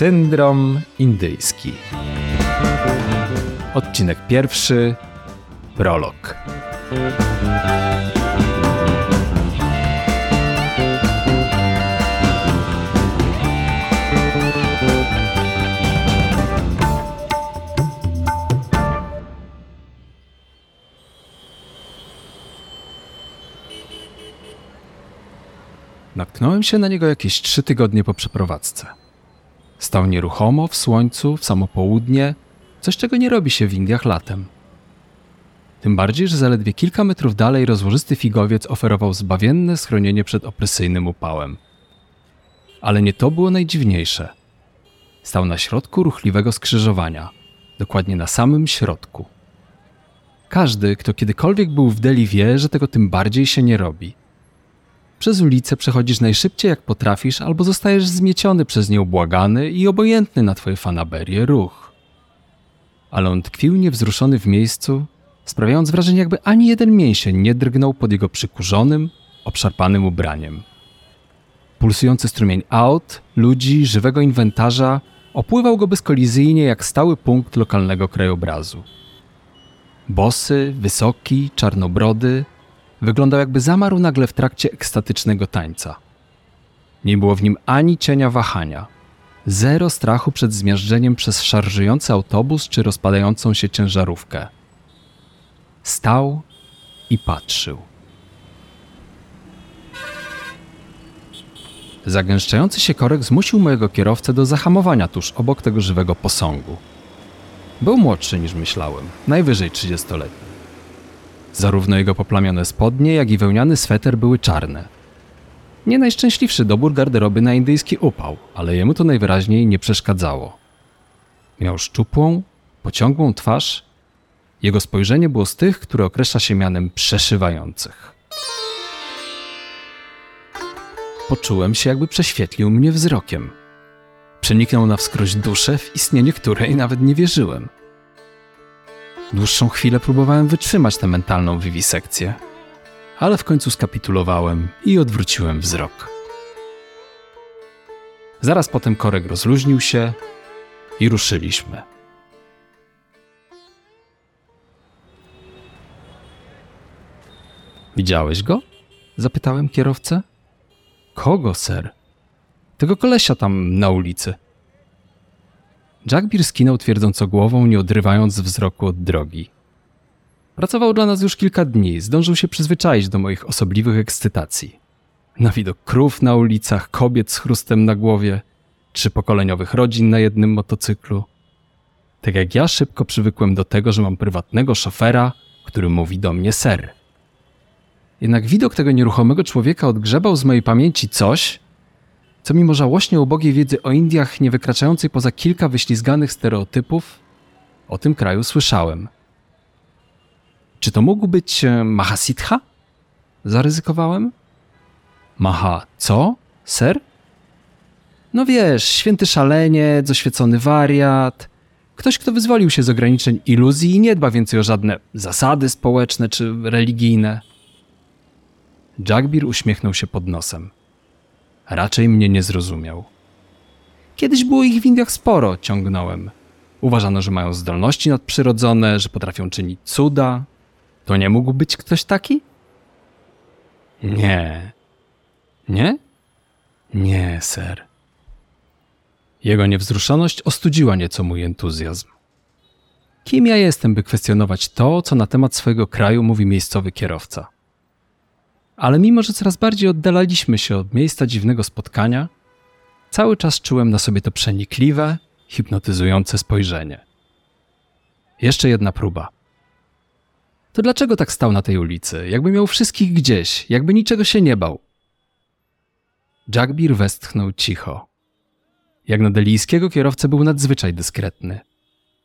Syndrom indyjski. Odcinek pierwszy. Prolog. Natknąłem się na niego jakieś trzy tygodnie po przeprowadzce. Stał nieruchomo w słońcu, w samo południe, coś czego nie robi się w Indiach latem. Tym bardziej, że zaledwie kilka metrów dalej rozłożysty figowiec oferował zbawienne schronienie przed opresyjnym upałem. Ale nie to było najdziwniejsze. Stał na środku ruchliwego skrzyżowania, dokładnie na samym środku. Każdy, kto kiedykolwiek był w Delhi, wie, że tego tym bardziej się nie robi. Przez ulicę przechodzisz najszybciej jak potrafisz, albo zostajesz zmieciony przez nieubłagany i obojętny na twoje fanaberie ruch. Ale on tkwił niewzruszony w miejscu, sprawiając wrażenie, jakby ani jeden mięsień nie drgnął pod jego przykurzonym, obszarpanym ubraniem. Pulsujący strumień aut, ludzi, żywego inwentarza opływał go bezkolizyjnie jak stały punkt lokalnego krajobrazu. Bosy, wysoki, czarnobrody, wyglądał jakby zamarł nagle w trakcie ekstatycznego tańca. Nie było w nim ani cienia wahania. Zero strachu przed zmiażdżeniem przez szarżujący autobus czy rozpadającą się ciężarówkę. Stał i patrzył. Zagęszczający się korek zmusił mojego kierowcę do zahamowania tuż obok tego żywego posągu. Był młodszy niż myślałem, najwyżej trzydziestoletni. Zarówno jego poplamione spodnie, jak i wełniany sweter były czarne. Nie najszczęśliwszy dobór garderoby na indyjski upał, ale jemu to najwyraźniej nie przeszkadzało. Miał szczupłą, pociągłą twarz. Jego spojrzenie było z tych, które określa się mianem przeszywających. Poczułem się, jakby prześwietlił mnie wzrokiem. Przeniknął na wskroś duszę, w istnienie której nawet nie wierzyłem. Dłuższą chwilę próbowałem wytrzymać tę mentalną wiwisekcję, ale w końcu skapitulowałem i odwróciłem wzrok. Zaraz potem korek rozluźnił się i ruszyliśmy. Widziałeś go? Zapytałem kierowcę. Kogo, ser? Tego kolesia tam na ulicy. Jackbeer skinął twierdząco głową, nie odrywając wzroku od drogi. Pracował dla nas już kilka dni, zdążył się przyzwyczaić do moich osobliwych ekscytacji. Na widok krów na ulicach, kobiet z chrustem na głowie, trzypokoleniowych rodzin na jednym motocyklu. Tak jak ja szybko przywykłem do tego, że mam prywatnego szofera, który mówi do mnie ser. Jednak widok tego nieruchomego człowieka odgrzebał z mojej pamięci coś, co mimo żałośnie ubogiej wiedzy o Indiach, nie wykraczającej poza kilka wyślizganych stereotypów, o tym kraju słyszałem. Czy to mógł być e, Mahasiddha? Zaryzykowałem. Maha co, ser? No wiesz, święty szaleniec, oświecony wariat, ktoś, kto wyzwolił się z ograniczeń iluzji i nie dba więcej o żadne zasady społeczne czy religijne. Jagbir uśmiechnął się pod nosem. Raczej mnie nie zrozumiał. Kiedyś było ich w Indiach sporo, ciągnąłem. Uważano, że mają zdolności nadprzyrodzone, że potrafią czynić cuda. To nie mógł być ktoś taki? Nie. Nie? Nie, ser. Jego niewzruszoność ostudziła nieco mój entuzjazm. Kim ja jestem, by kwestionować to, co na temat swojego kraju mówi miejscowy kierowca? Ale mimo, że coraz bardziej oddalaliśmy się od miejsca dziwnego spotkania, cały czas czułem na sobie to przenikliwe, hipnotyzujące spojrzenie. Jeszcze jedna próba. To dlaczego tak stał na tej ulicy, jakby miał wszystkich gdzieś, jakby niczego się nie bał? Jagbir westchnął cicho. Jak na delijskiego kierowcę był nadzwyczaj dyskretny,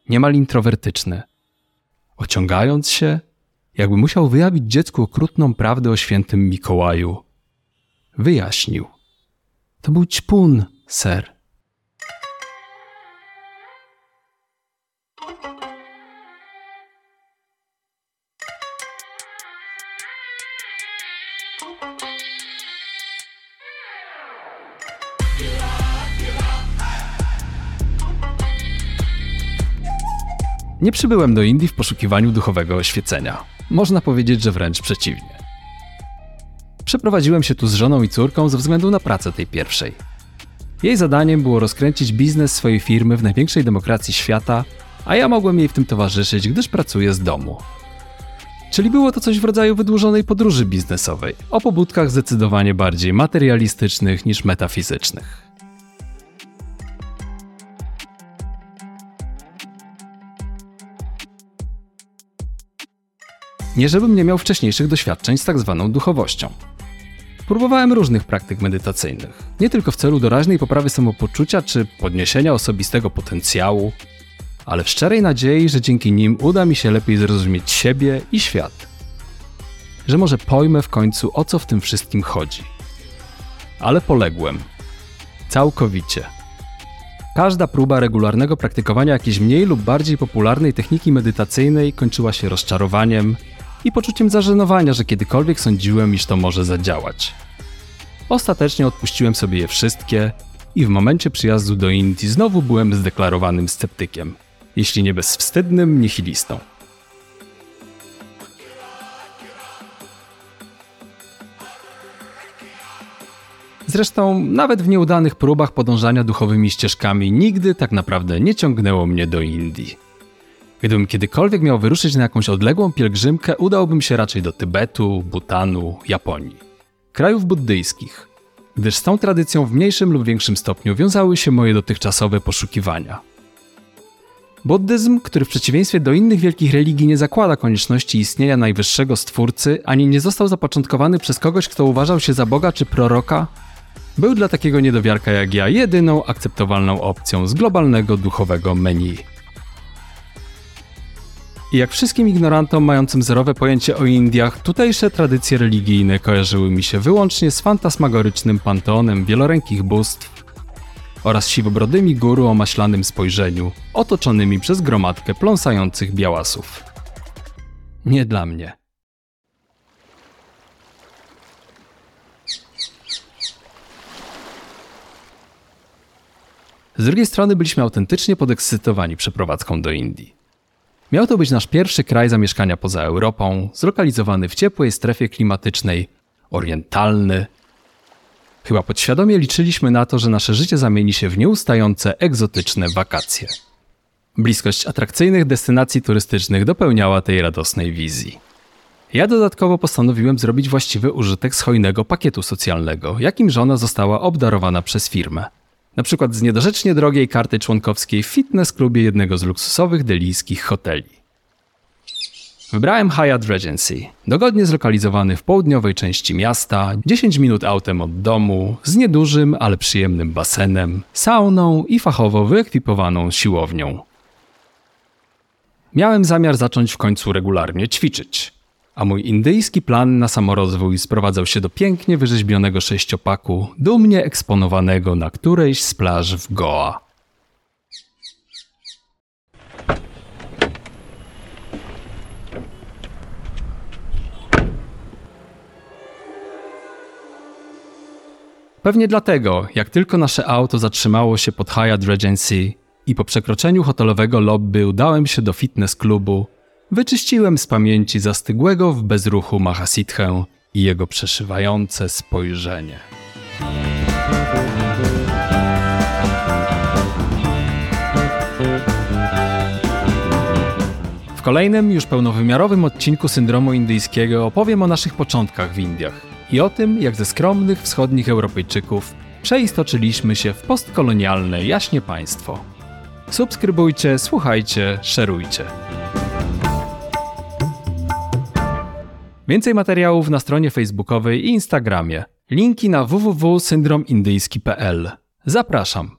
niemal introwertyczny. Ociągając się, jakby musiał wyjawić dziecku okrutną prawdę o świętym Mikołaju. Wyjaśnił. To był ćpun, ser. Nie przybyłem do Indii w poszukiwaniu duchowego oświecenia. Można powiedzieć, że wręcz przeciwnie. Przeprowadziłem się tu z żoną i córką ze względu na pracę tej pierwszej. Jej zadaniem było rozkręcić biznes swojej firmy w największej demokracji świata, a ja mogłem jej w tym towarzyszyć, gdyż pracuję z domu. Czyli było to coś w rodzaju wydłużonej podróży biznesowej, o pobudkach zdecydowanie bardziej materialistycznych niż metafizycznych. Nie żebym nie miał wcześniejszych doświadczeń z tak zwaną duchowością. Próbowałem różnych praktyk medytacyjnych, nie tylko w celu doraźnej poprawy samopoczucia czy podniesienia osobistego potencjału, ale w szczerej nadziei, że dzięki nim uda mi się lepiej zrozumieć siebie i świat. Że może pojmę w końcu o co w tym wszystkim chodzi. Ale poległem. Całkowicie. Każda próba regularnego praktykowania jakiejś mniej lub bardziej popularnej techniki medytacyjnej kończyła się rozczarowaniem i poczuciem zażenowania, że kiedykolwiek sądziłem, iż to może zadziałać. Ostatecznie odpuściłem sobie je wszystkie i w momencie przyjazdu do Indii znowu byłem zdeklarowanym sceptykiem, jeśli nie bezwstydnym nihilistą. Zresztą, nawet w nieudanych próbach podążania duchowymi ścieżkami, nigdy tak naprawdę nie ciągnęło mnie do Indii. Gdybym kiedykolwiek miał wyruszyć na jakąś odległą pielgrzymkę, udałbym się raczej do Tybetu, Butanu, Japonii. Krajów buddyjskich, gdyż z tą tradycją w mniejszym lub większym stopniu wiązały się moje dotychczasowe poszukiwania. Buddyzm, który w przeciwieństwie do innych wielkich religii nie zakłada konieczności istnienia najwyższego stwórcy, ani nie został zapoczątkowany przez kogoś, kto uważał się za Boga czy proroka, był dla takiego niedowiarka jak ja jedyną akceptowalną opcją z globalnego duchowego menu. I jak wszystkim ignorantom mającym zerowe pojęcie o Indiach, tutejsze tradycje religijne kojarzyły mi się wyłącznie z fantasmagorycznym panteonem wielorękich bóstw oraz siwobrodymi guru o maślanym spojrzeniu, otoczonymi przez gromadkę pląsających białasów. Nie dla mnie. Z drugiej strony byliśmy autentycznie podekscytowani przeprowadzką do Indii. Miał to być nasz pierwszy kraj zamieszkania poza Europą, zlokalizowany w ciepłej strefie klimatycznej, orientalny. Chyba podświadomie liczyliśmy na to, że nasze życie zamieni się w nieustające, egzotyczne wakacje. Bliskość atrakcyjnych destynacji turystycznych dopełniała tej radosnej wizji. Ja dodatkowo postanowiłem zrobić właściwy użytek z hojnego pakietu socjalnego, jakim żona została obdarowana przez firmę na przykład z niedorzecznie drogiej karty członkowskiej w fitness klubie jednego z luksusowych delijskich hoteli. Wybrałem Hyatt Regency, dogodnie zlokalizowany w południowej części miasta, 10 minut autem od domu, z niedużym, ale przyjemnym basenem, sauną i fachowo wyekwipowaną siłownią. Miałem zamiar zacząć w końcu regularnie ćwiczyć a mój indyjski plan na samorozwój sprowadzał się do pięknie wyrzeźbionego sześciopaku, dumnie eksponowanego na którejś z plaż w Goa. Pewnie dlatego, jak tylko nasze auto zatrzymało się pod Hyatt Regency i po przekroczeniu hotelowego lobby udałem się do fitness klubu, Wyczyściłem z pamięci zastygłego w bezruchu Mahasithę i jego przeszywające spojrzenie. W kolejnym, już pełnowymiarowym odcinku syndromu indyjskiego opowiem o naszych początkach w Indiach i o tym, jak ze skromnych wschodnich Europejczyków przeistoczyliśmy się w postkolonialne jaśnie państwo. Subskrybujcie, słuchajcie, szerujcie. Więcej materiałów na stronie facebookowej i Instagramie. Linki na www.syndromindyjski.pl. Zapraszam.